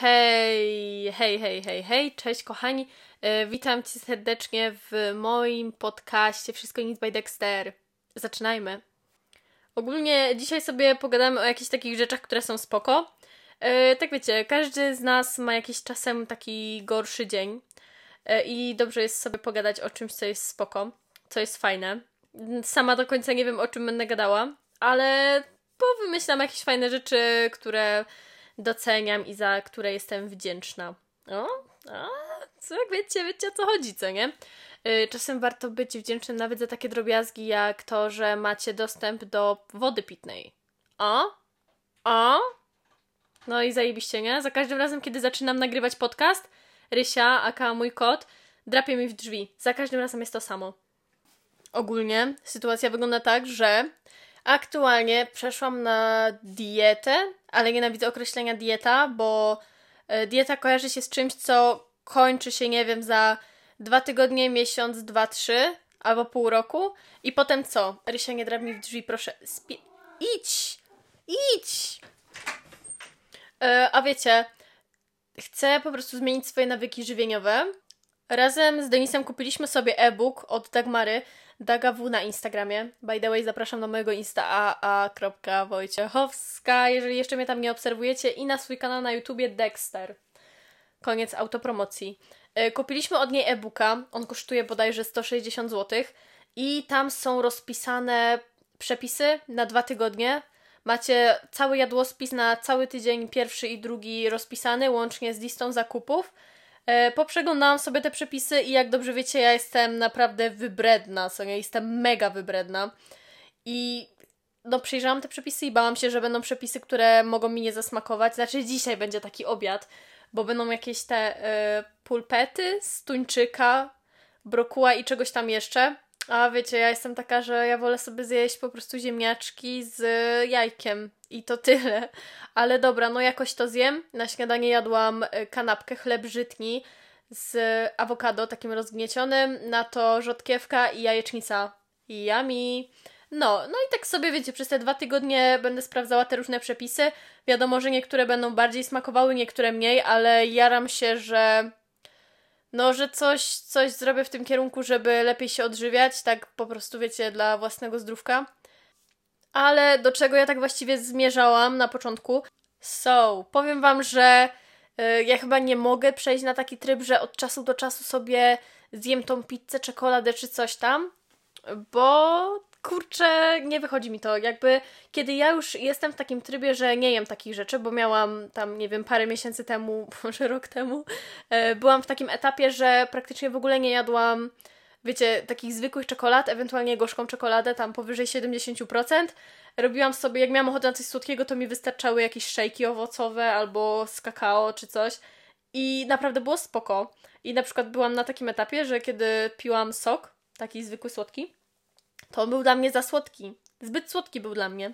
Hej, hej, hej, hej, hej, cześć kochani. E, witam Cię serdecznie w moim podcaście Wszystko Nic by Dexter. Zaczynajmy. Ogólnie dzisiaj sobie pogadamy o jakichś takich rzeczach, które są spoko. E, tak wiecie, każdy z nas ma jakiś czasem taki gorszy dzień e, i dobrze jest sobie pogadać o czymś, co jest spoko, co jest fajne. Sama do końca nie wiem, o czym będę gadała, ale powymyślam jakieś fajne rzeczy, które doceniam i za które jestem wdzięczna. O, a, co jak wiecie, wiecie o co chodzi, co nie? Y, czasem warto być wdzięcznym nawet za takie drobiazgi, jak to, że macie dostęp do wody pitnej. O? O? No i zajebiście, nie? Za każdym razem, kiedy zaczynam nagrywać podcast, Rysia, aka mój kot, drapie mi w drzwi. Za każdym razem jest to samo. Ogólnie sytuacja wygląda tak, że Aktualnie przeszłam na dietę, ale nienawidzę określenia dieta, bo e, dieta kojarzy się z czymś, co kończy się, nie wiem, za dwa tygodnie, miesiąc, dwa, trzy albo pół roku. I potem co? Rysia, nie drab mi w drzwi, proszę. Spi- idź! Idź! E, a wiecie, chcę po prostu zmienić swoje nawyki żywieniowe. Razem z Denisem kupiliśmy sobie e-book od Dagmary Daga na Instagramie. By the way, zapraszam na mojego insta aa.wojciechowska, jeżeli jeszcze mnie tam nie obserwujecie, i na swój kanał na YouTubie Dexter. Koniec autopromocji. E, kupiliśmy od niej e-booka, on kosztuje bodajże 160 zł i tam są rozpisane przepisy na dwa tygodnie. Macie cały jadłospis na cały tydzień, pierwszy i drugi rozpisany, łącznie z listą zakupów. E, poprzeglądałam sobie te przepisy i jak dobrze wiecie, ja jestem naprawdę wybredna, co ja jestem mega wybredna. I no przejrzałam te przepisy i bałam się, że będą przepisy, które mogą mi nie zasmakować. Znaczy dzisiaj będzie taki obiad, bo będą jakieś te y, pulpety z tuńczyka, brokuła i czegoś tam jeszcze. A wiecie, ja jestem taka, że ja wolę sobie zjeść po prostu ziemniaczki z jajkiem i to tyle. Ale dobra, no jakoś to zjem. Na śniadanie jadłam e, kanapkę, chleb żytni z awokado takim rozgniecionym, na to rzodkiewka i jajecznica. Yummy! No, no i tak sobie wiecie, przez te dwa tygodnie będę sprawdzała te różne przepisy. Wiadomo, że niektóre będą bardziej smakowały, niektóre mniej, ale jaram się, że no, że coś, coś zrobię w tym kierunku, żeby lepiej się odżywiać, tak po prostu wiecie, dla własnego zdrówka. Ale do czego ja tak właściwie zmierzałam na początku? So, powiem wam, że y, ja chyba nie mogę przejść na taki tryb, że od czasu do czasu sobie zjem tą pizzę, czekoladę czy coś tam, bo kurczę, nie wychodzi mi to. Jakby, kiedy ja już jestem w takim trybie, że nie jem takich rzeczy, bo miałam tam, nie wiem, parę miesięcy temu, może rok temu, e, byłam w takim etapie, że praktycznie w ogóle nie jadłam, wiecie, takich zwykłych czekolad, ewentualnie gorzką czekoladę, tam powyżej 70%. Robiłam sobie, jak miałam ochotę na coś słodkiego, to mi wystarczały jakieś szejki owocowe albo z kakao czy coś. I naprawdę było spoko. I na przykład byłam na takim etapie, że kiedy piłam sok, taki zwykły słodki, to był dla mnie za słodki. Zbyt słodki był dla mnie.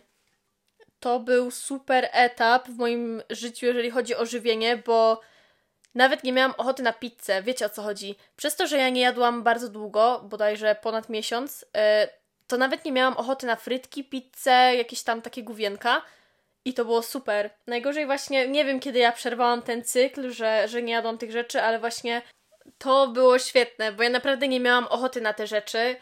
To był super etap w moim życiu, jeżeli chodzi o żywienie, bo nawet nie miałam ochoty na pizzę. Wiecie o co chodzi? Przez to, że ja nie jadłam bardzo długo, bodajże ponad miesiąc, e, to nawet nie miałam ochoty na frytki, pizzę, jakieś tam takie główienka. I to było super. Najgorzej właśnie, nie wiem kiedy ja przerwałam ten cykl, że, że nie jadłam tych rzeczy, ale właśnie to było świetne, bo ja naprawdę nie miałam ochoty na te rzeczy.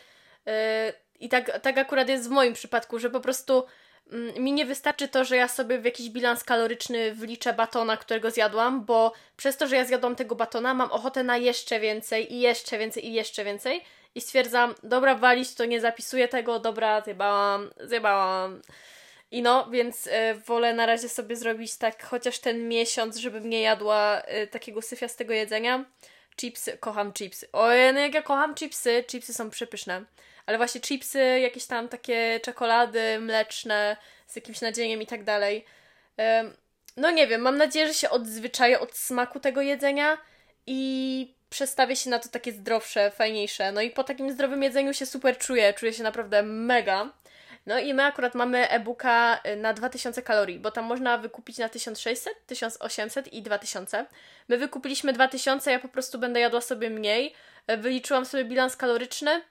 E, i tak, tak akurat jest w moim przypadku, że po prostu mm, mi nie wystarczy to, że ja sobie w jakiś bilans kaloryczny wliczę batona, którego zjadłam, bo przez to, że ja zjadłam tego batona, mam ochotę na jeszcze więcej i jeszcze więcej i jeszcze więcej i stwierdzam, dobra, walić to nie zapisuję tego, dobra, zjebałam, zjebałam. I no, więc y, wolę na razie sobie zrobić tak chociaż ten miesiąc, żebym nie jadła y, takiego syfiastego jedzenia. Chipsy, kocham chipsy. Ojej, no jak ja kocham chipsy, chipsy są przepyszne ale właśnie chipsy, jakieś tam takie czekolady mleczne z jakimś nadzieniem i tak dalej. No nie wiem, mam nadzieję, że się odzwyczaję od smaku tego jedzenia i przestawię się na to takie zdrowsze, fajniejsze. No i po takim zdrowym jedzeniu się super czuję, czuję się naprawdę mega. No i my akurat mamy e-booka y, na 2000 kalorii, bo tam można wykupić na 1600, 1800 i 2000. My wykupiliśmy 2000, ja po prostu będę jadła sobie mniej. E, wyliczyłam sobie bilans kaloryczny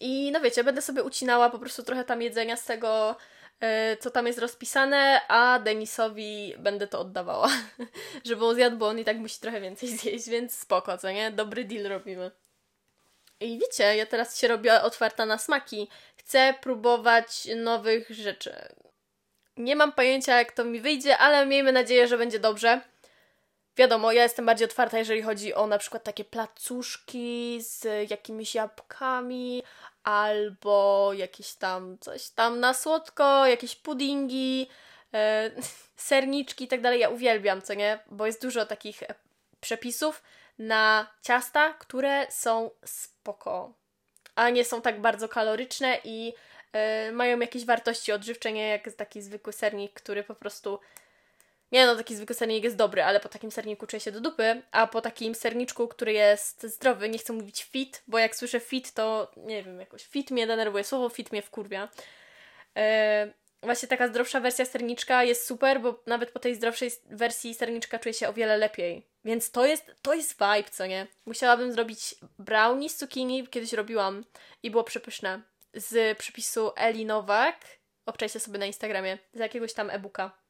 i no wiecie, będę sobie ucinała po prostu trochę tam jedzenia z tego e, co tam jest rozpisane, a Denisowi będę to oddawała, żeby on zjadł, bo on i tak musi trochę więcej zjeść, więc spoko, co nie? Dobry deal robimy. I wiecie, ja teraz się robię otwarta na smaki. Chcę próbować nowych rzeczy. Nie mam pojęcia, jak to mi wyjdzie, ale miejmy nadzieję, że będzie dobrze. Wiadomo, ja jestem bardziej otwarta, jeżeli chodzi o na przykład takie placuszki z jakimiś jabłkami, albo jakieś tam coś tam na słodko, jakieś puddingi, e, serniczki i tak dalej. Ja uwielbiam, co nie? Bo jest dużo takich przepisów na ciasta, które są spoko, a nie są tak bardzo kaloryczne i e, mają jakieś wartości odżywcze, nie jak taki zwykły sernik, który po prostu nie no, taki zwykły sernik jest dobry, ale po takim serniku czuję się do dupy, a po takim serniczku, który jest zdrowy, nie chcę mówić fit, bo jak słyszę fit, to nie wiem, jakoś fit mnie denerwuje, słowo fit mnie wkurwia. Eee, właśnie taka zdrowsza wersja serniczka jest super, bo nawet po tej zdrowszej wersji serniczka czuję się o wiele lepiej. Więc to jest, to jest vibe, co nie? Musiałabym zrobić brownie z cukinii, kiedyś robiłam i było przepyszne. Z przepisu Eli Nowak, obczajcie sobie na Instagramie, z jakiegoś tam e-booka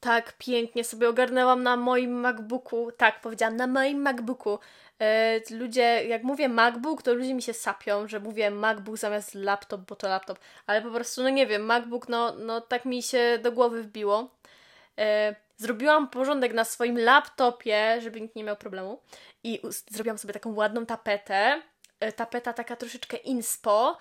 tak pięknie sobie ogarnęłam na moim MacBooku. Tak, powiedziałam, na moim MacBooku. E, ludzie, jak mówię MacBook, to ludzie mi się sapią, że mówię MacBook zamiast laptop, bo to laptop. Ale po prostu, no nie wiem, MacBook, no, no tak mi się do głowy wbiło. E, zrobiłam porządek na swoim laptopie, żeby nikt nie miał problemu. I zrobiłam sobie taką ładną tapetę. E, tapeta taka troszeczkę inspo,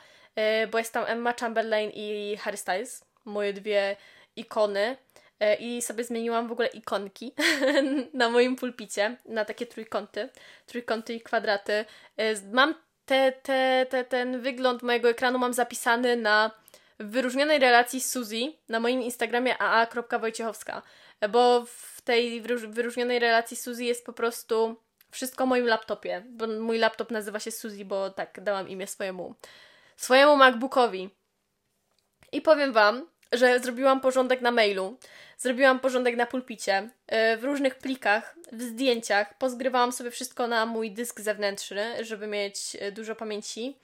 bo jest tam Emma Chamberlain i Harry Styles. Moje dwie ikony. E, i sobie zmieniłam w ogóle ikonki na moim pulpicie, na takie trójkąty, trójkąty i kwadraty. E, mam te, te, te, ten wygląd mojego ekranu mam zapisany na wyróżnionej relacji Suzy na moim Instagramie aa.wojciechowska, e, bo w tej wyróżnionej relacji Suzy jest po prostu wszystko o moim laptopie, bo mój laptop nazywa się Suzy, bo tak dałam imię swojemu swojemu MacBookowi. I powiem Wam, że zrobiłam porządek na mailu, zrobiłam porządek na pulpicie, e, w różnych plikach, w zdjęciach, pozgrywałam sobie wszystko na mój dysk zewnętrzny, żeby mieć e, dużo pamięci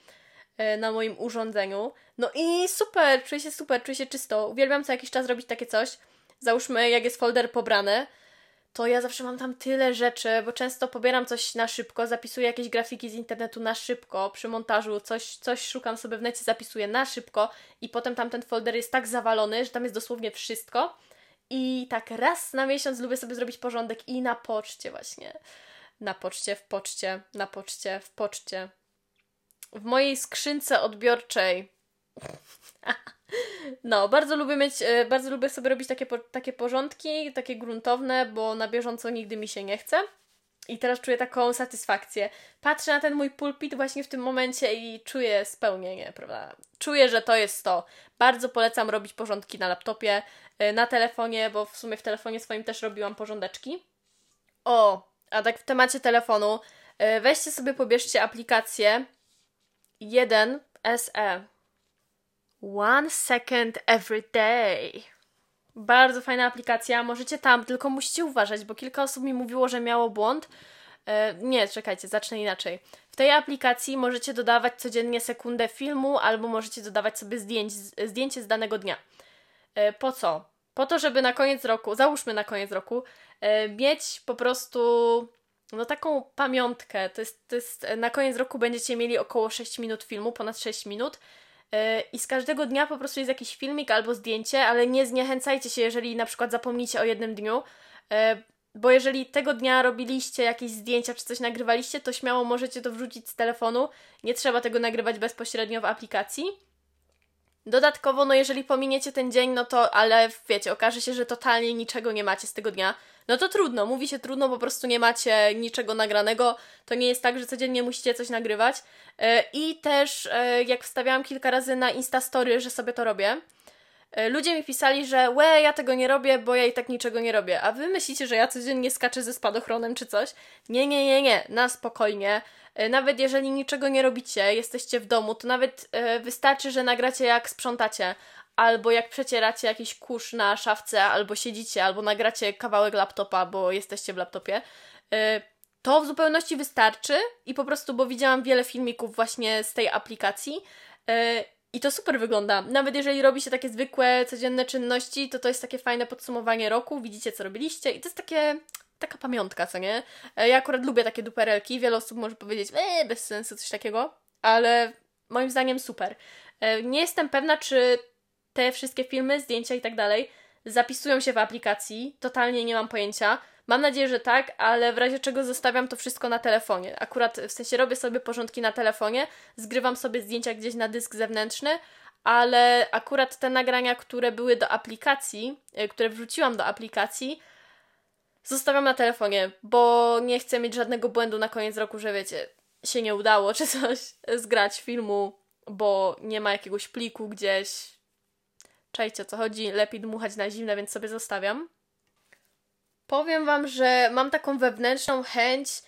e, na moim urządzeniu. No i super, czuję się super, czuję się czysto. Uwielbiam co jakiś czas robić takie coś. Załóżmy, jak jest folder pobrany, to ja zawsze mam tam tyle rzeczy, bo często pobieram coś na szybko, zapisuję jakieś grafiki z internetu na szybko, przy montażu coś, coś szukam sobie w necie, zapisuję na szybko i potem tam ten folder jest tak zawalony, że tam jest dosłownie wszystko. I tak raz na miesiąc lubię sobie zrobić porządek i na poczcie właśnie. Na poczcie, w poczcie, na poczcie, w poczcie. W mojej skrzynce odbiorczej. No, bardzo lubię mieć, e, bardzo lubię sobie robić takie, takie porządki, takie gruntowne, bo na bieżąco nigdy mi się nie chce. I teraz czuję taką satysfakcję. Patrzę na ten mój pulpit właśnie w tym momencie i czuję spełnienie, prawda? Czuję, że to jest to. Bardzo polecam robić porządki na laptopie, e, na telefonie, bo w sumie w telefonie swoim też robiłam porządeczki. O, a tak w temacie telefonu, e, weźcie sobie, pobierzcie aplikację 1 SE. One second every day. Bardzo fajna aplikacja, możecie tam, tylko musicie uważać, bo kilka osób mi mówiło, że miało błąd. E, nie, czekajcie, zacznę inaczej. W tej aplikacji możecie dodawać codziennie sekundę filmu, albo możecie dodawać sobie zdjęć, zdjęcie z danego dnia. E, po co? Po to, żeby na koniec roku, załóżmy na koniec roku, e, mieć po prostu no taką pamiątkę. To jest, to jest, na koniec roku będziecie mieli około 6 minut filmu, ponad 6 minut i z każdego dnia po prostu jest jakiś filmik albo zdjęcie, ale nie zniechęcajcie się, jeżeli na przykład zapomnicie o jednym dniu, e, bo jeżeli tego dnia robiliście jakieś zdjęcia czy coś nagrywaliście, to śmiało możecie to wrzucić z telefonu. Nie trzeba tego nagrywać bezpośrednio w aplikacji. Dodatkowo, no jeżeli pominiecie ten dzień, no to, ale wiecie, okaże się, że totalnie niczego nie macie z tego dnia, no to trudno, mówi się trudno, po prostu nie macie niczego nagranego. To nie jest tak, że codziennie musicie coś nagrywać. E, I też, e, jak wstawiałam kilka razy na Instastory, że sobie to robię, ludzie mi pisali, że łe, ja tego nie robię, bo ja i tak niczego nie robię. A wy myślicie, że ja codziennie skaczę ze spadochronem czy coś? Nie, nie, nie, nie, na spokojnie. Nawet jeżeli niczego nie robicie, jesteście w domu, to nawet wystarczy, że nagracie jak sprzątacie, albo jak przecieracie jakiś kurz na szafce, albo siedzicie, albo nagracie kawałek laptopa, bo jesteście w laptopie, to w zupełności wystarczy i po prostu, bo widziałam wiele filmików właśnie z tej aplikacji I to super wygląda. Nawet jeżeli robi się takie zwykłe, codzienne czynności, to to jest takie fajne podsumowanie roku. Widzicie, co robiliście, i to jest takie taka pamiątka, co nie? E, ja akurat lubię takie duperelki. Wiele osób może powiedzieć, eee, bez sensu, coś takiego, ale moim zdaniem super. E, nie jestem pewna, czy te wszystkie filmy, zdjęcia i tak dalej zapisują się w aplikacji. Totalnie nie mam pojęcia. Mam nadzieję, że tak, ale w razie czego zostawiam to wszystko na telefonie. Akurat w sensie robię sobie porządki na telefonie, zgrywam sobie zdjęcia gdzieś na dysk zewnętrzny, ale akurat te nagrania, które były do aplikacji, e, które wrzuciłam do aplikacji, zostawiam na telefonie, bo nie chcę mieć żadnego błędu na koniec roku, że wiecie, się nie udało czy coś zgrać filmu, bo nie ma jakiegoś pliku gdzieś. Czajcie o co chodzi, lepiej dmuchać na zimne, więc sobie zostawiam. Powiem Wam, że mam taką wewnętrzną chęć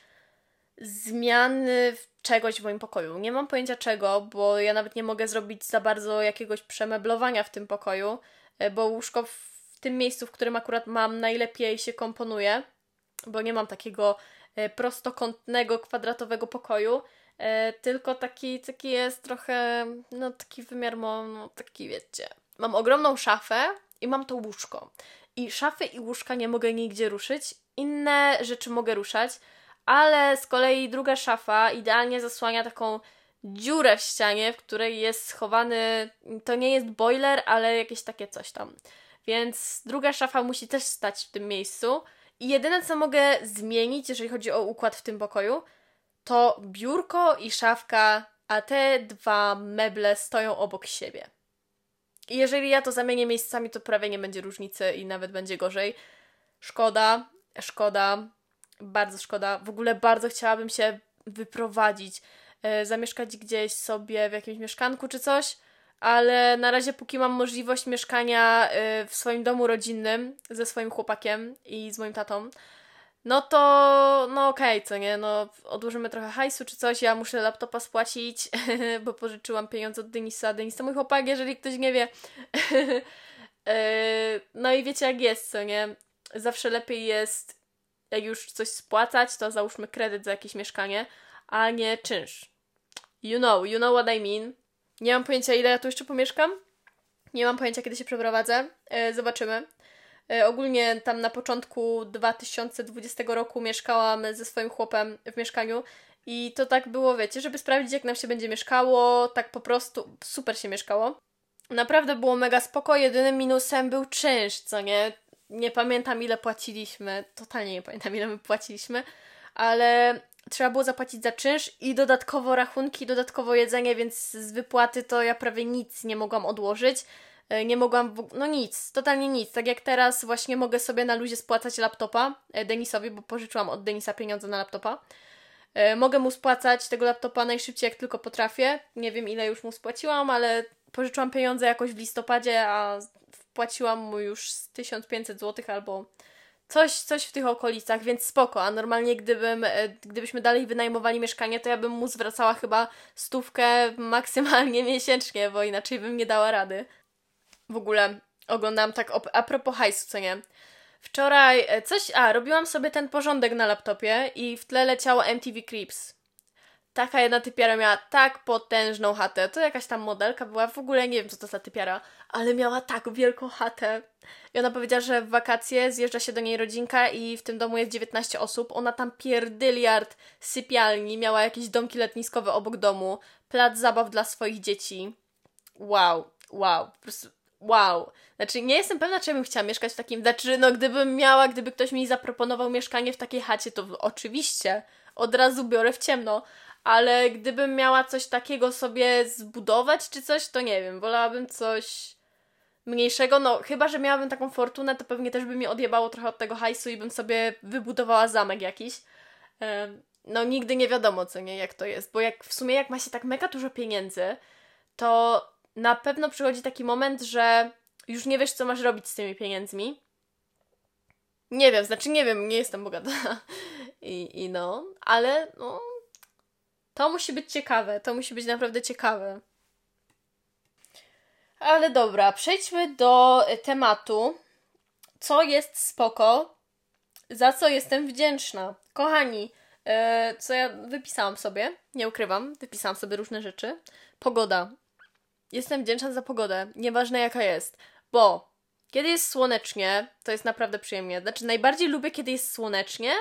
zmiany czegoś w moim pokoju. Nie mam pojęcia czego, bo ja nawet nie mogę zrobić za bardzo jakiegoś przemeblowania w tym pokoju, e, bo łóżko w tym miejscu, w którym akurat mam, najlepiej się komponuje, bo nie mam takiego e, prostokątnego, kwadratowego pokoju, e, tylko taki, taki jest trochę, no taki wymiar no taki wiecie. Mam ogromną szafę i mam to łóżko. I szafy i łóżka nie mogę nigdzie ruszyć. Inne rzeczy mogę ruszać, ale z kolei druga szafa idealnie zasłania taką dziurę w ścianie, w której jest schowany, to nie jest boiler, ale jakieś takie coś tam. Więc druga szafa musi też stać w tym miejscu. I jedyne co mogę zmienić, jeżeli chodzi o układ w tym pokoju, to biurko i szafka, a te dwa meble stoją obok siebie. Jeżeli ja to zamienię miejscami, to prawie nie będzie różnicy i nawet będzie gorzej. Szkoda, szkoda, bardzo szkoda. W ogóle bardzo chciałabym się wyprowadzić, e, zamieszkać gdzieś sobie w jakimś mieszkanku czy coś, ale na razie póki mam możliwość mieszkania e, w swoim domu rodzinnym ze swoim chłopakiem i z moim tatą, no to, no okej, okay, co nie, no odłożymy trochę hajsu czy coś, ja muszę laptopa spłacić, bo pożyczyłam pieniądze od Denisa, Denis to mój chłopak, jeżeli ktoś nie wie. E, no i wiecie jak jest, co nie, zawsze lepiej jest, jak już coś spłacać, to załóżmy kredyt za jakieś mieszkanie, a nie czynsz. You know, you know what I mean. Nie mam pojęcia ile ja tu jeszcze pomieszkam, nie mam pojęcia kiedy się przeprowadzę, e, zobaczymy. E, ogólnie tam na początku 2020 roku mieszkałam ze swoim chłopem w mieszkaniu i to tak było, wiecie, żeby sprawdzić jak nam się będzie mieszkało, tak po prostu super się mieszkało. Naprawdę było mega spoko, jedynym minusem był czynsz, co nie? Nie pamiętam ile płaciliśmy, totalnie nie pamiętam ile my płaciliśmy, ale trzeba było zapłacić za czynsz i dodatkowo rachunki, dodatkowo jedzenie, więc z wypłaty to ja prawie nic nie mogłam odłożyć. E, nie mogłam, no nic, totalnie nic. Tak jak teraz właśnie mogę sobie na luzie spłacać laptopa e, Denisowi, bo pożyczyłam od Denisa pieniądze na laptopa. E, mogę mu spłacać tego laptopa najszybciej jak tylko potrafię. Nie wiem ile już mu spłaciłam, ale pożyczyłam pieniądze jakoś w listopadzie, a wpłaciłam mu już 1500 zł albo coś, coś w tych okolicach, więc spoko. A normalnie gdybym, gdybyśmy dalej wynajmowali mieszkanie, to ja bym mu zwracała chyba stówkę maksymalnie miesięcznie, bo inaczej bym nie dała rady w ogóle oglądałam tak a propos hajsu, co nie? Wczoraj e, coś, a robiłam sobie ten porządek na laptopie i w tle leciało MTV Creeps. Taka jedna typiara miała tak potężną chatę. To jakaś tam modelka była, w ogóle nie wiem co to za typiara, ale miała tak wielką chatę. I ona powiedziała, że w wakacje zjeżdża się do niej rodzinka i w tym domu jest 19 osób. Ona tam pierdyliard sypialni, miała jakieś domki letniskowe obok domu, plac zabaw dla swoich dzieci. Wow, wow, po prostu wow. Znaczy, nie jestem pewna, czy bym chciała mieszkać w takim. Znaczy, no, gdybym miała, gdyby ktoś mi zaproponował mieszkanie w takiej chacie, to oczywiście od razu biorę w ciemno. Ale gdybym miała coś takiego sobie zbudować czy coś, to nie wiem, wolałabym coś mniejszego. No, chyba, że miałabym taką fortunę, to pewnie też by mi odjebało trochę od tego hajsu i bym sobie wybudowała zamek jakiś. No, nigdy nie wiadomo, co nie, jak to jest, bo jak w sumie, jak ma się tak mega dużo pieniędzy, to na pewno przychodzi taki moment, że już nie wiesz, co masz robić z tymi pieniędzmi. Nie wiem, znaczy nie wiem, nie jestem bogata. I, i no, ale no, to musi być ciekawe, to musi być naprawdę ciekawe. Ale dobra, przejdźmy do tematu. Co jest spoko, za co jestem wdzięczna. Kochani, yy, co ja wypisałam sobie, nie ukrywam, wypisałam sobie różne rzeczy. Pogoda jestem wdzięczna za pogodę, nieważne jaka jest, bo kiedy jest słonecznie, to jest naprawdę przyjemnie. Znaczy, najbardziej lubię, kiedy jest słonecznie,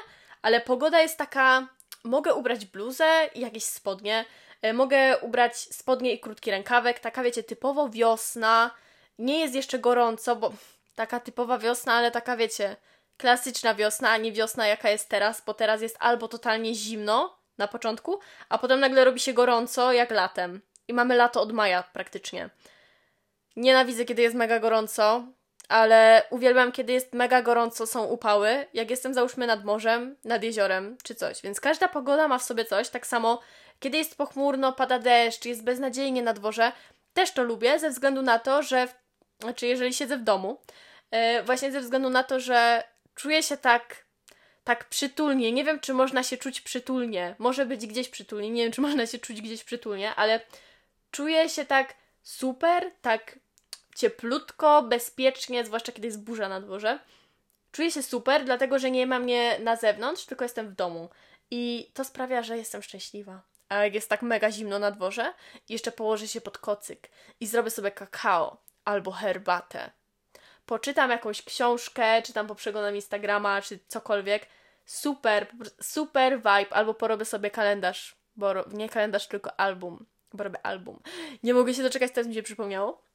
ale pogoda jest taka. Mogę ubrać bluzę i jakieś spodnie. E, mogę ubrać spodnie i krótki rękawek. Taka, wiecie, typowo wiosna. Nie jest jeszcze gorąco, bo taka typowa wiosna, ale taka, wiecie, klasyczna wiosna, a nie wiosna jaka jest teraz, bo teraz jest albo totalnie zimno na początku, a potem nagle robi się gorąco jak latem. I mamy lato od maja praktycznie. Nienawidzę, kiedy jest mega gorąco, ale uwielbiam, kiedy jest mega gorąco, są upały, jak jestem załóżmy nad morzem, nad jeziorem czy coś. Więc każda pogoda ma w sobie coś. Tak samo, kiedy jest pochmurno, pada deszcz, jest beznadziejnie na dworze, też to lubię ze względu na to, że, znaczy jeżeli siedzę w domu, yy, właśnie ze względu na to, że czuję się tak tak przytulnie. Nie wiem, czy można się czuć przytulnie. Może być gdzieś przytulnie. Nie wiem, czy można się czuć gdzieś przytulnie, ale czuję się tak super, tak cieplutko, bezpiecznie, zwłaszcza kiedy jest burza na dworze. Czuję się super, dlatego że nie ma mnie na zewnątrz, tylko jestem w domu. I to sprawia, że jestem szczęśliwa. A jak jest tak mega zimno na dworze, jeszcze położę się pod kocyk i zrobię sobie kakao albo herbatę. Poczytam jakąś książkę, czy tam poprzeglądam Instagrama, czy cokolwiek. Super, super vibe. Albo porobię sobie kalendarz, bo nie kalendarz, tylko album, bo robię album. Nie mogę się doczekać, teraz mi się przypomniało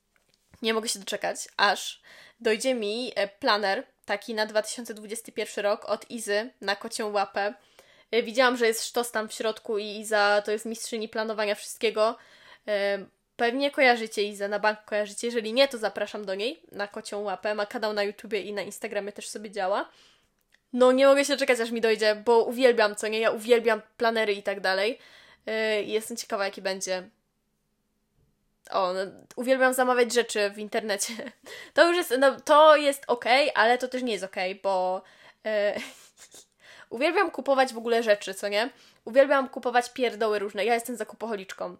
nie mogę się doczekać, aż dojdzie mi e, planer taki na 2021 rok od Izy na kocią łapę. E, widziałam, że jest sztos tam w środku i Iza to jest mistrzyni planowania wszystkiego. E, pewnie kojarzycie Izę, na bank kojarzycie. Jeżeli nie, to zapraszam do niej na kocią łapę. Ma kanał na YouTubie i na Instagramie też sobie działa. No nie mogę się doczekać, aż mi dojdzie, bo uwielbiam, co nie? Ja uwielbiam planery i tak dalej. Jestem ciekawa, jaki będzie. O, no, uwielbiam zamawiać rzeczy w internecie. To już jest, no, to jest ok, ale to też nie jest ok, bo e, uwielbiam kupować w ogóle rzeczy, co nie? Uwielbiam kupować pierdoły różne. Ja jestem zakupoholiczką.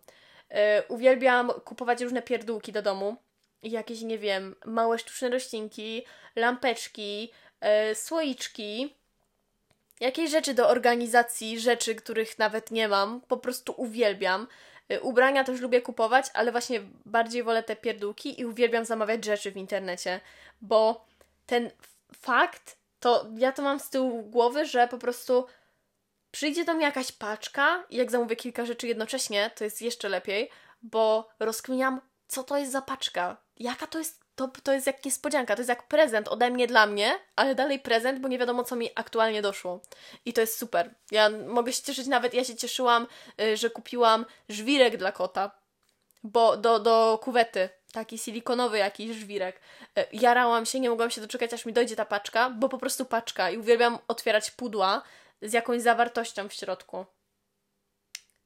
E, uwielbiam kupować różne pierdółki do domu. Jakieś, nie wiem, małe sztuczne roślinki, lampeczki, słoiczki, jakieś rzeczy do organizacji, rzeczy, których nawet nie mam. Po prostu uwielbiam. Y, ubrania też lubię kupować, ale właśnie bardziej wolę te pierdółki i uwielbiam zamawiać rzeczy w internecie, bo ten fakt, to ja to mam z tyłu głowy, że po prostu przyjdzie do mnie jakaś paczka i jak zamówię kilka rzeczy jednocześnie, to jest jeszcze lepiej, bo rozkminiam, co to jest za paczka, jaka to jest to, to jest jak niespodzianka, to jest jak prezent ode mnie dla mnie, ale dalej prezent, bo nie wiadomo, co mi aktualnie doszło. I to jest super. Ja mogę się cieszyć nawet, ja się cieszyłam, y, że kupiłam żwirek dla kota, bo do, do kuwety, taki silikonowy jakiś żwirek. Y, jarałam się, nie mogłam się doczekać, aż mi dojdzie ta paczka, bo po prostu paczka i uwielbiam otwierać pudła z jakąś zawartością w środku.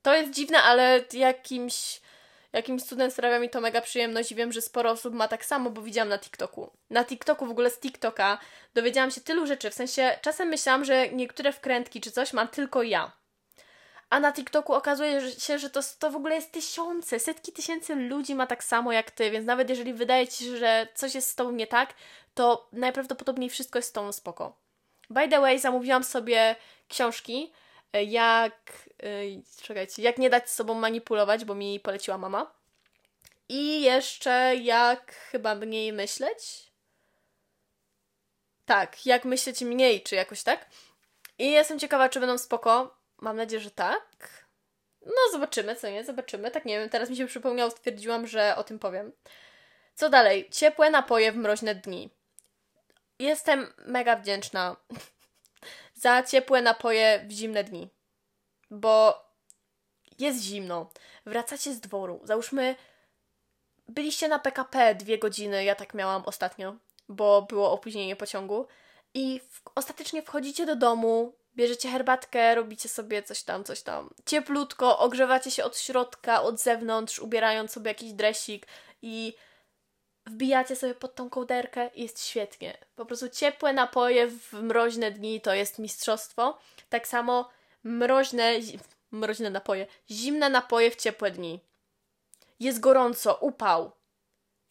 To jest dziwne, ale jakimś Jakimś cudem sprawia mi to mega przyjemność i wiem, że sporo osób ma tak samo, bo widziałam na TikToku. Na TikToku, w ogóle z TikToka, dowiedziałam się tylu rzeczy. W sensie, czasem myślałam, że niektóre wkrętki czy coś mam tylko ja. A na TikToku okazuje się, że to, to w ogóle jest tysiące, setki tysięcy ludzi ma tak samo jak ty, więc nawet jeżeli wydaje ci się, że coś jest z tobą nie tak, to najprawdopodobniej wszystko jest z tobą spoko. By the way, zamówiłam sobie książki jak, yy, czekajcie, jak nie dać sobą manipulować, bo mi poleciła mama. I jeszcze jak chyba mniej myśleć. Tak, jak myśleć mniej, czy jakoś tak. I jestem ciekawa, czy będą spoko. Mam nadzieję, że tak. No, zobaczymy, co nie, zobaczymy. Tak nie wiem, teraz mi się przypomniało, stwierdziłam, że o tym powiem. Co dalej? Ciepłe napoje w mroźne dni. Jestem mega wdzięczna za ciepłe napoje w zimne dni. Bo jest zimno. Wracacie z dworu. Załóżmy, byliście na PKP dwie godziny, ja tak miałam ostatnio, bo było opóźnienie pociągu. I w, ostatecznie wchodzicie do domu, bierzecie herbatkę, robicie sobie coś tam, coś tam. Cieplutko, ogrzewacie się od środka, od zewnątrz, ubierając sobie jakiś dresik i wbijacie sobie pod tą kołderkę i jest świetnie. Po prostu ciepłe napoje w mroźne dni to jest mistrzostwo. Tak samo mroźne, mroźne napoje, zimne napoje w ciepłe dni. Jest gorąco, upał.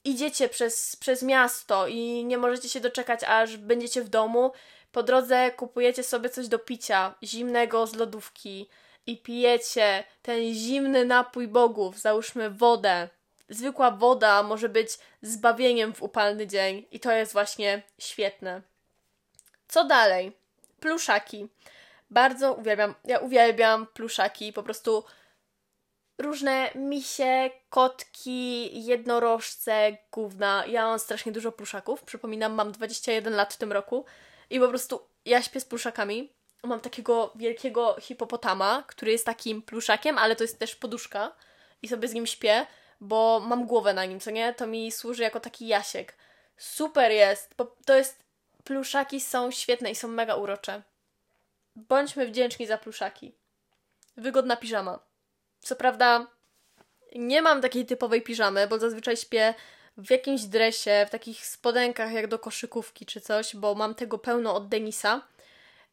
Idziecie przez, przez miasto i nie możecie się doczekać, aż będziecie w domu. Po drodze kupujecie sobie coś do picia, zimnego z lodówki i pijecie ten zimny napój bogów, załóżmy wodę zwykła woda może być zbawieniem w upalny dzień i to jest właśnie świetne. Co dalej? Pluszaki. Bardzo uwielbiam, ja uwielbiam pluszaki, po prostu różne misie, kotki, jednorożce, gówna. Ja mam strasznie dużo pluszaków. Przypominam, mam 21 lat w tym roku i po prostu ja śpię z pluszakami. Mam takiego wielkiego hipopotama, który jest takim pluszakiem, ale to jest też poduszka i sobie z nim śpię, bo mam głowę na nim, co nie? To mi służy jako taki jasiek. Super jest, bo to jest pluszaki są świetne i są mega urocze. Bądźmy wdzięczni za pluszaki. Wygodna piżama. Co prawda, nie mam takiej typowej piżamy, bo zazwyczaj śpię w jakimś dresie, w takich spodenkach jak do koszykówki czy coś, bo mam tego pełno od Denisa.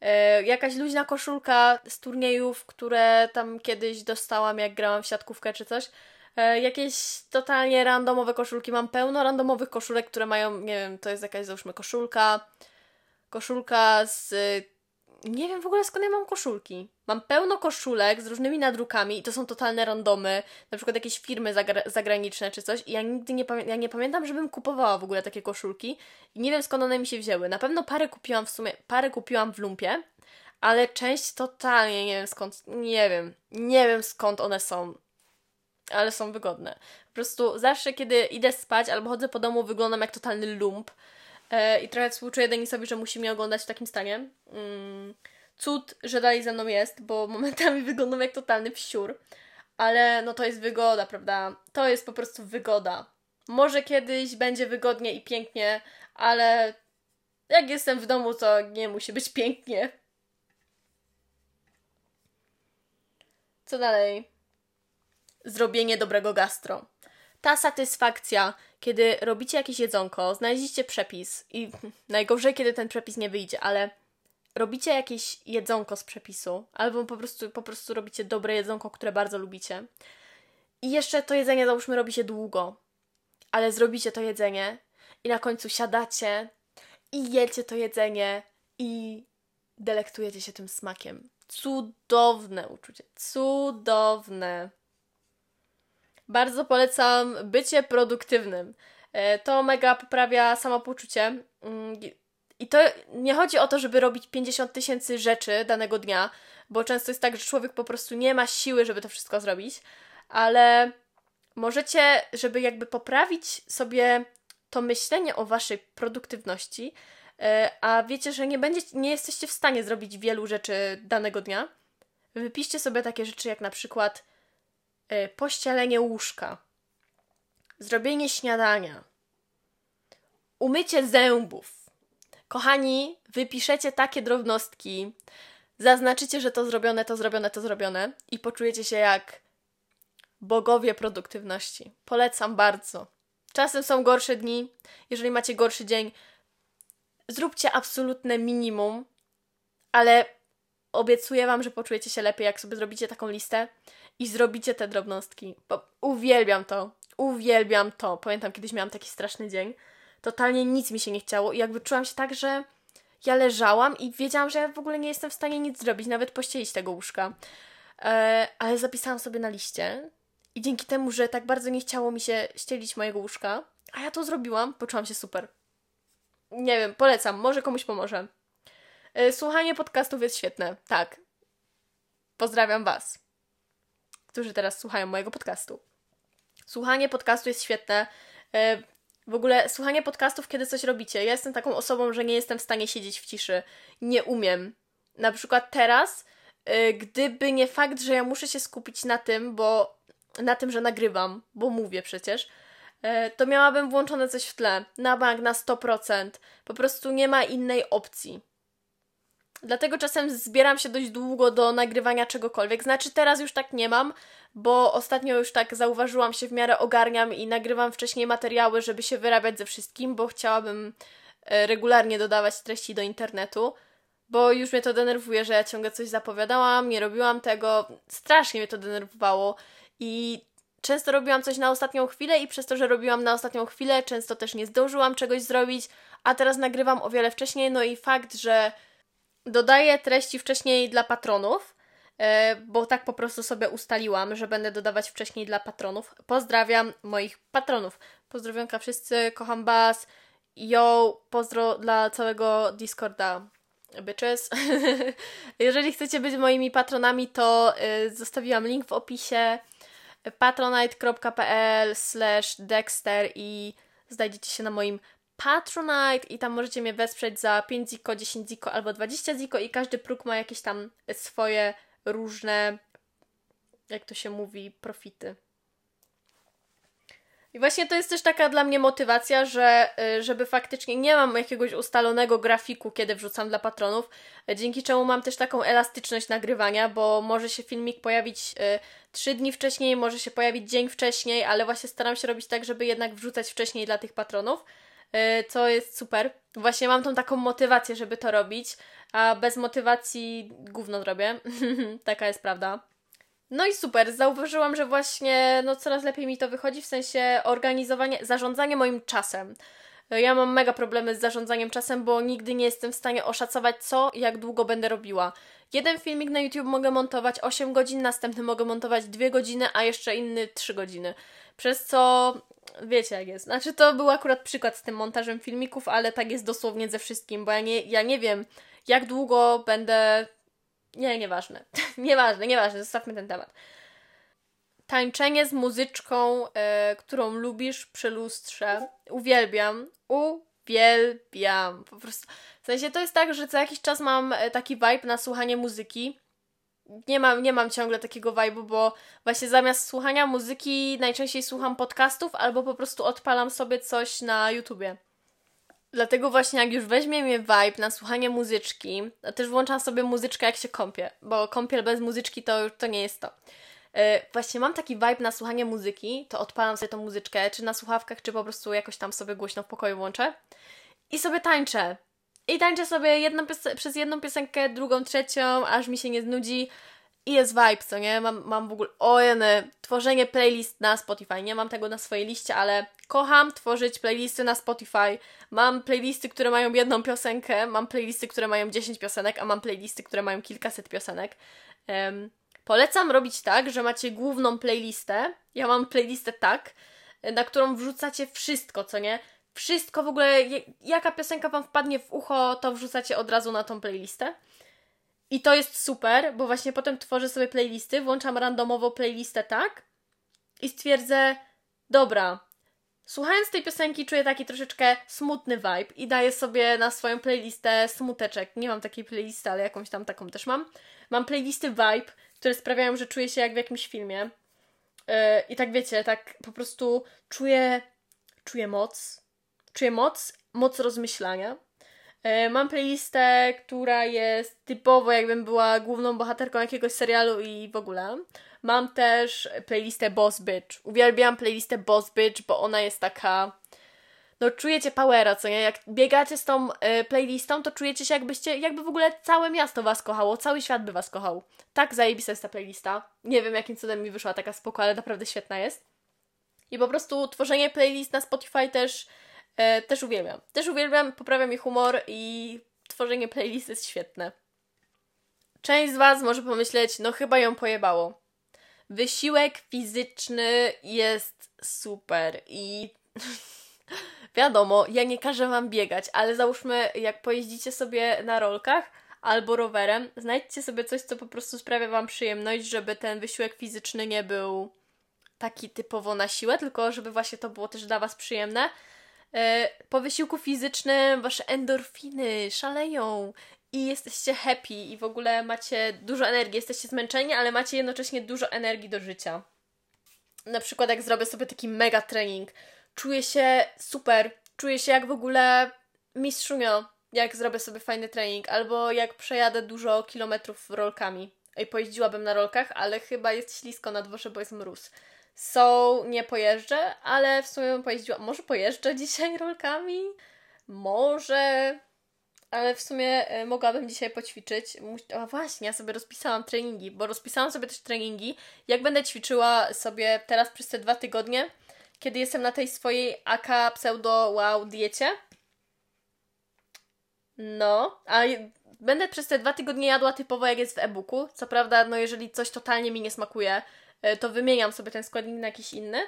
E, jakaś luźna koszulka z turniejów, które tam kiedyś dostałam, jak grałam w siatkówkę czy coś. E, jakieś totalnie randomowe koszulki. Mam pełno randomowych koszulek, które mają, nie wiem, to jest jakaś załóżmy koszulka. Koszulka z nie wiem w ogóle skąd ja mam koszulki. Mam pełno koszulek z różnymi nadrukami i to są totalne randomy, na przykład jakieś firmy zagra zagraniczne czy coś i ja nigdy nie, ja nie pamiętam, żebym kupowała w ogóle takie koszulki i nie wiem skąd one mi się wzięły. Na pewno parę kupiłam w sumie, parę kupiłam w lumpie, ale część totalnie nie wiem skąd, nie wiem, nie wiem skąd one są, ale są wygodne. Po prostu zawsze kiedy idę spać albo chodzę po domu wyglądam jak totalny lump, E, I trochę współczuję Denisowi, że musi mnie oglądać w takim stanie. Mm, cud, że dalej ze mną jest, bo momentami wyglądam jak totalny wsiur. Ale no to jest wygoda, prawda? To jest po prostu wygoda. Może kiedyś będzie wygodnie i pięknie, ale jak jestem w domu, to nie musi być pięknie. Co dalej? Zrobienie dobrego gastro. Ta satysfakcja, kiedy robicie jakieś jedzonko, znaleźliście przepis i najgorzej, kiedy ten przepis nie wyjdzie, ale robicie jakieś jedzonko z przepisu, albo po prostu, po prostu robicie dobre jedzonko, które bardzo lubicie. I jeszcze to jedzenie, załóżmy, robicie długo, ale zrobicie to jedzenie i na końcu siadacie i jecie to jedzenie i delektujecie się tym smakiem. Cudowne uczucie, cudowne. Bardzo polecam bycie produktywnym. E, to mega poprawia samopoczucie. Mm, I to nie chodzi o to, żeby robić 50 tysięcy rzeczy danego dnia, bo często jest tak, że człowiek po prostu nie ma siły, żeby to wszystko zrobić, ale możecie, żeby jakby poprawić sobie to myślenie o waszej produktywności, e, a wiecie, że nie, będziecie, nie jesteście w stanie zrobić wielu rzeczy danego dnia, wypiszcie sobie takie rzeczy jak na przykład pościelenie łóżka, zrobienie śniadania, umycie zębów. Kochani, wypiszecie takie drobnostki, zaznaczycie, że to zrobione, to zrobione, to zrobione i poczujecie się jak bogowie produktywności. Polecam bardzo. Czasem są gorsze dni. Jeżeli macie gorszy dzień, zróbcie absolutne minimum, ale obiecuję Wam, że poczujecie się lepiej, jak sobie zrobicie taką listę i zrobicie te drobnostki. Bo uwielbiam to. Uwielbiam to. Pamiętam, kiedyś miałam taki straszny dzień. Totalnie nic mi się nie chciało i jakby czułam się tak, że ja leżałam i wiedziałam, że ja w ogóle nie jestem w stanie nic zrobić, nawet pościelić tego łóżka. E, ale zapisałam sobie na liście i dzięki temu, że tak bardzo nie chciało mi się ścielić mojego łóżka, a ja to zrobiłam, poczułam się super. Nie wiem, polecam, może komuś pomoże. E, słuchanie podcastów jest świetne, tak. Pozdrawiam Was którzy teraz słuchają mojego podcastu. Słuchanie podcastu jest świetne. E, w ogóle słuchanie podcastów, kiedy coś robicie. Ja jestem taką osobą, że nie jestem w stanie siedzieć w ciszy. Nie umiem. Na przykład teraz, e, gdyby nie fakt, że ja muszę się skupić na tym, bo na tym, że nagrywam, bo mówię przecież, e, to miałabym włączone coś w tle. Na bank, na 100%. Po prostu nie ma innej opcji. Dlatego czasem zbieram się dość długo do nagrywania czegokolwiek. Znaczy teraz już tak nie mam, bo ostatnio już tak zauważyłam się w miarę ogarniam i nagrywam wcześniej materiały, żeby się wyrabiać ze wszystkim, bo chciałabym e, regularnie dodawać treści do internetu, bo już mnie to denerwuje, że ja ciągle coś zapowiadałam, nie robiłam tego. Strasznie mnie to denerwowało i często robiłam coś na ostatnią chwilę i przez to, że robiłam na ostatnią chwilę, często też nie zdążyłam czegoś zrobić, a teraz nagrywam o wiele wcześniej, no i fakt, że dodaję treści wcześniej dla patronów, e, bo tak po prostu sobie ustaliłam, że będę dodawać wcześniej dla patronów. Pozdrawiam moich patronów. Pozdrowionka wszyscy, kocham Was. Yo, pozdro dla całego Discorda. Bitches. Jeżeli chcecie być moimi patronami, to y, zostawiłam link w opisie patronite.pl slash dexter i znajdziecie się na moim Patronite i tam możecie mnie wesprzeć za 5 ziko, 10 ziko albo 20 ziko i każdy próg ma jakieś tam swoje różne, jak to się mówi, profity. I właśnie to jest też taka dla mnie motywacja, że y, żeby faktycznie nie mam jakiegoś ustalonego grafiku, kiedy wrzucam dla patronów, dzięki czemu mam też taką elastyczność nagrywania, bo może się filmik pojawić y, trzy dni wcześniej, może się pojawić dzień wcześniej, ale właśnie staram się robić tak, żeby jednak wrzucać wcześniej dla tych patronów, co jest super. Właśnie mam tą taką motywację, żeby to robić, a bez motywacji gówno zrobię. Taka jest prawda. No i super, zauważyłam, że właśnie no, coraz lepiej mi to wychodzi w sensie organizowanie, zarządzanie moim czasem. Ja mam mega problemy z zarządzaniem czasem, bo nigdy nie jestem w stanie oszacować, co i jak długo będę robiła. Jeden filmik na YouTube mogę montować 8 godzin, następny mogę montować 2 godziny, a jeszcze inny 3 godziny. Przez co wiecie jak jest. Znaczy to był akurat przykład z tym montażem filmików, ale tak jest dosłownie ze wszystkim, bo ja nie, ja nie wiem, jak długo będę nie, nieważne. nieważne, nieważne, zostawmy ten temat. Tańczenie z muzyczką, e, którą lubisz przy lustrze. Uwielbiam. Uwielbiam. Po prostu. W sensie to jest tak, że co jakiś czas mam e, taki vibe na słuchanie muzyki. Nie mam, nie mam ciągle takiego vibe'u, bo właśnie zamiast słuchania muzyki najczęściej słucham podcastów albo po prostu odpalam sobie coś na YouTubie. Dlatego właśnie jak już weźmie mnie vibe na słuchanie muzyczki, to też włączam sobie muzyczkę jak się kąpię, bo kąpiel bez muzyczki to to nie jest to. Yy, właśnie mam taki vibe na słuchanie muzyki, to odpalam sobie tą muzyczkę, czy na słuchawkach, czy po prostu jakoś tam sobie głośno w pokoju włączę i sobie tańczę. I tańczę sobie jedną przez jedną piosenkę, drugą, trzecią, aż mi się nie znudzi. I jest vibe, co nie? Mam, mam w ogóle, ojeny, tworzenie playlist na Spotify. Nie mam tego na swojej liście, ale kocham tworzyć playlisty na Spotify. Mam playlisty, które mają jedną piosenkę, mam playlisty, które mają 10 piosenek, a mam playlisty, które mają kilkaset piosenek. Um, polecam robić tak, że macie główną playlistę. Ja mam playlistę tak, na którą wrzucacie wszystko, co nie? Wszystko w ogóle, jaka piosenka Wam wpadnie w ucho, to wrzucacie od razu na tą playlistę. I to jest super, bo właśnie potem tworzę sobie playlisty, włączam randomowo playlistę tak i stwierdzę, dobra, słuchając tej piosenki czuję taki troszeczkę smutny vibe i daję sobie na swoją playlistę smuteczek. Nie mam takiej playlisty, ale jakąś tam taką też mam. Mam playlisty vibe, które sprawiają, że czuję się jak w jakimś filmie. Yy, I tak wiecie, tak po prostu czuję, czuję moc. Czuję moc, moc rozmyślania. E, mam playlistę, która jest typowo jakbym była główną bohaterką jakiegoś serialu i w ogóle. Mam też playlistę Boss Bitch. Uwielbiam playlistę Boss Bitch, bo ona jest taka... No czujecie powera, co nie? Jak biegacie z tą y, playlistą, to czujecie się jakbyście, jakby w ogóle całe miasto was kochało, cały świat by was kochał. Tak zajebista jest ta playlista. Nie wiem jakim cudem mi wyszła taka spoko, ale naprawdę świetna jest. I po prostu tworzenie playlist na Spotify też E, też uwielbiam. Też uwielbiam, poprawia mi humor i tworzenie playlist jest świetne. Część z Was może pomyśleć, no chyba ją pojebało. Wysiłek fizyczny jest super i wiadomo, ja nie każę Wam biegać, ale załóżmy, jak pojeździcie sobie na rolkach albo rowerem, znajdźcie sobie coś, co po prostu sprawia Wam przyjemność, żeby ten wysiłek fizyczny nie był taki typowo na siłę, tylko żeby właśnie to było też dla Was przyjemne po wysiłku fizycznym wasze endorfiny szaleją i jesteście happy i w ogóle macie dużo energii, jesteście zmęczeni, ale macie jednocześnie dużo energii do życia. Na przykład jak zrobię sobie taki mega trening, czuję się super, czuję się jak w ogóle mistrzunio, jak zrobię sobie fajny trening, albo jak przejadę dużo kilometrów rolkami. I pojeździłabym na rolkach, ale chyba jest ślisko na dworze, bo jest mróz. So, nie pojeżdżę, ale w sumie pojeździłam. Może pojeżdżę dzisiaj rolkami? Może. Ale w sumie y, mogłabym dzisiaj poćwiczyć. A właśnie, ja sobie rozpisałam treningi, bo rozpisałam sobie też treningi, jak będę ćwiczyła sobie teraz przez te dwa tygodnie, kiedy jestem na tej swojej AK pseudo wow diecie. No, a będę przez te dwa tygodnie jadła typowo jak jest w e-booku. Co prawda, no jeżeli coś totalnie mi nie smakuje, to wymieniam sobie ten składnik na jakiś inny.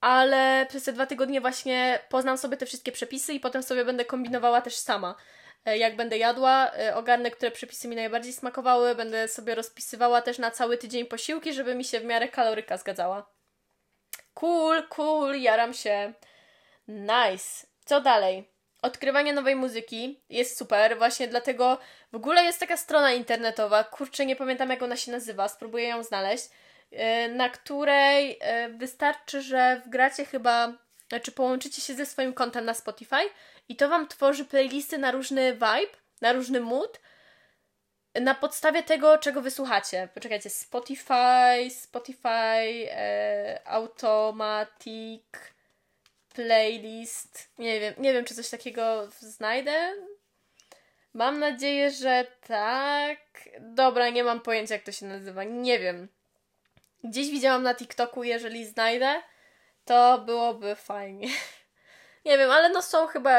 Ale przez te dwa tygodnie właśnie poznam sobie te wszystkie przepisy i potem sobie będę kombinowała też sama. Y, jak będę jadła, ogarnę, które przepisy mi najbardziej smakowały, będę sobie rozpisywała też na cały tydzień posiłki, żeby mi się w miarę kaloryka zgadzała. Cool, cool, jaram się. Nice. Co dalej? Odkrywanie nowej muzyki jest super, właśnie dlatego w ogóle jest taka strona internetowa, kurczę, nie pamiętam jak ona się nazywa, spróbuję ją znaleźć, e, na której e, wystarczy, że wgracie chyba, znaczy połączycie się ze swoim kontem na Spotify i to Wam tworzy playlisty na różny vibe, na różny mood, na podstawie tego, czego wysłuchacie. Poczekajcie, Spotify, Spotify, e, Automatic playlist. Nie wiem, nie wiem, czy coś takiego znajdę. Mam nadzieję, że tak. Dobra, nie mam pojęcia, jak to się nazywa. Nie wiem. Gdzieś widziałam na TikToku, jeżeli znajdę, to byłoby fajnie. nie wiem, ale no są chyba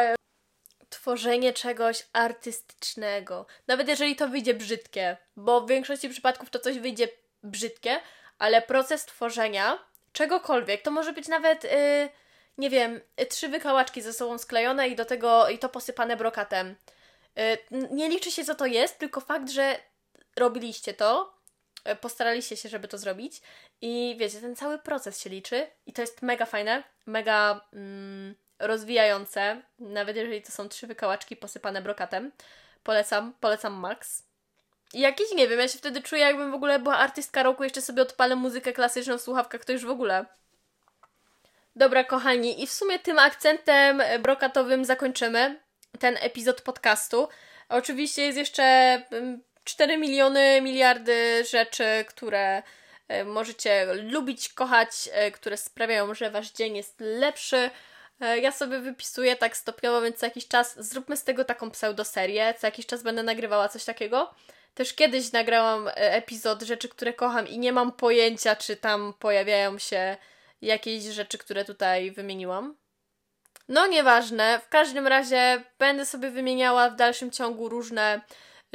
tworzenie czegoś artystycznego. Nawet jeżeli to wyjdzie brzydkie, bo w większości przypadków to coś wyjdzie brzydkie, ale proces tworzenia czegokolwiek, to może być nawet. Yy, nie wiem, trzy wykałaczki ze sobą sklejone i do tego i to posypane brokatem. Y, nie liczy się, co to jest, tylko fakt, że robiliście to, postaraliście się, żeby to zrobić i wiecie, ten cały proces się liczy i to jest mega fajne, mega mm, rozwijające, nawet jeżeli to są trzy wykałaczki posypane brokatem. Polecam, polecam Max. I jakiś, nie wiem, ja się wtedy czuję, jakbym w ogóle była artystka roku, jeszcze sobie odpalę muzykę klasyczną w słuchawkach, to już w ogóle Dobra, kochani, i w sumie tym akcentem brokatowym zakończymy ten epizod podcastu. Oczywiście jest jeszcze 4 mm, miliony, miliardy rzeczy, które e, możecie lubić, kochać, e, które sprawiają, że wasz dzień jest lepszy. E, ja sobie wypisuję tak stopniowo, więc co jakiś czas zróbmy z tego taką pseudoserię. Co jakiś czas będę nagrywała coś takiego. Też kiedyś nagrałam epizod rzeczy, które kocham i nie mam pojęcia, czy tam pojawiają się jakieś rzeczy, które tutaj wymieniłam. No nieważne, w każdym razie będę sobie wymieniała w dalszym ciągu różne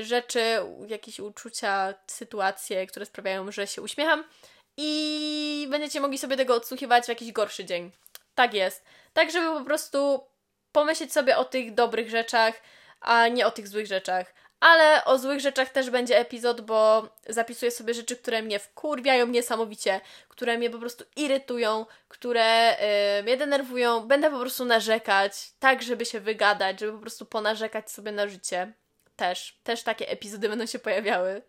rzeczy, jakieś uczucia, sytuacje, które sprawiają, że się uśmiecham i będziecie mogli sobie tego odsłuchiwać w jakiś gorszy dzień. Tak jest. Tak, żeby po prostu pomyśleć sobie o tych dobrych rzeczach, a nie o tych złych rzeczach. Ale o złych rzeczach też będzie epizod, bo zapisuję sobie rzeczy, które mnie wkurwiają niesamowicie, które mnie po prostu irytują, które yy, mnie denerwują. Będę po prostu narzekać, tak żeby się wygadać, żeby po prostu ponarzekać sobie na życie. Też, też takie epizody będą się pojawiały.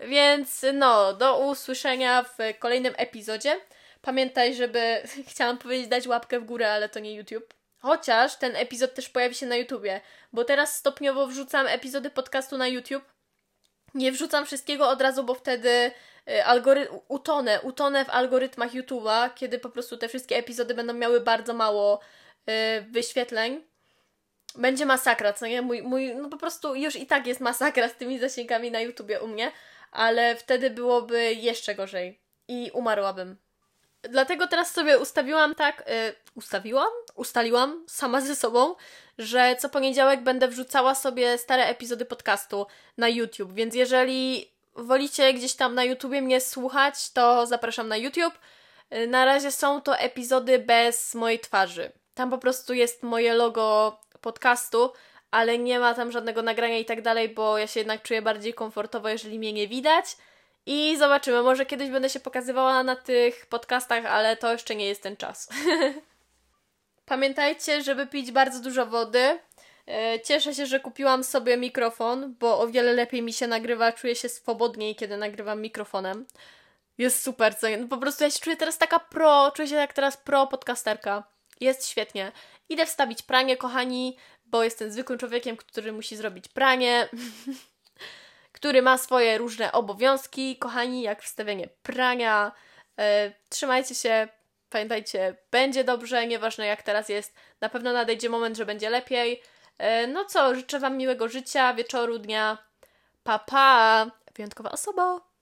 Więc no, do usłyszenia w kolejnym epizodzie. Pamiętaj, żeby, chciałam powiedzieć, dać łapkę w górę, ale to nie YouTube. Chociaż ten epizod też pojawi się na YouTubie, bo teraz stopniowo wrzucam epizody podcastu na YouTube. Nie wrzucam wszystkiego od razu, bo wtedy y, algory- utonę, utonę w algorytmach YouTube'a, kiedy po prostu te wszystkie epizody będą miały bardzo mało y, wyświetleń. Będzie masakra, co nie? Mój, mój, no po prostu już i tak jest masakra z tymi zasięgami na YouTubie u mnie, ale wtedy byłoby jeszcze gorzej i umarłabym. Dlatego teraz sobie ustawiłam tak, yy, ustawiłam? Ustaliłam sama ze sobą, że co poniedziałek będę wrzucała sobie stare epizody podcastu na YouTube, więc jeżeli wolicie gdzieś tam na YouTubie mnie słuchać, to zapraszam na YouTube. Y, na razie są to epizody bez mojej twarzy. Tam po prostu jest moje logo podcastu, ale nie ma tam żadnego nagrania i tak dalej, bo ja się jednak czuję bardziej komfortowo, jeżeli mnie nie widać. I zobaczymy, może kiedyś będę się pokazywała na tych podcastach, ale to jeszcze nie jest ten czas. Pamiętajcie, żeby pić bardzo dużo wody. E, cieszę się, że kupiłam sobie mikrofon, bo o wiele lepiej mi się nagrywa, czuję się swobodniej, kiedy nagrywam mikrofonem. Jest super, co po prostu ja się czuję teraz taka pro, czuję się jak teraz pro podcasterka. Jest świetnie. Idę wstawić pranie, kochani, bo jestem zwykłym człowiekiem, który musi zrobić pranie. który ma swoje różne obowiązki. Kochani, jak wstawienie prania. E, trzymajcie się, pamiętajcie, będzie dobrze, nieważne jak teraz jest. Na pewno nadejdzie moment, że będzie lepiej. E, no co, życzę Wam miłego życia, wieczoru, dnia. Pa, pa! Wyjątkowa osoba.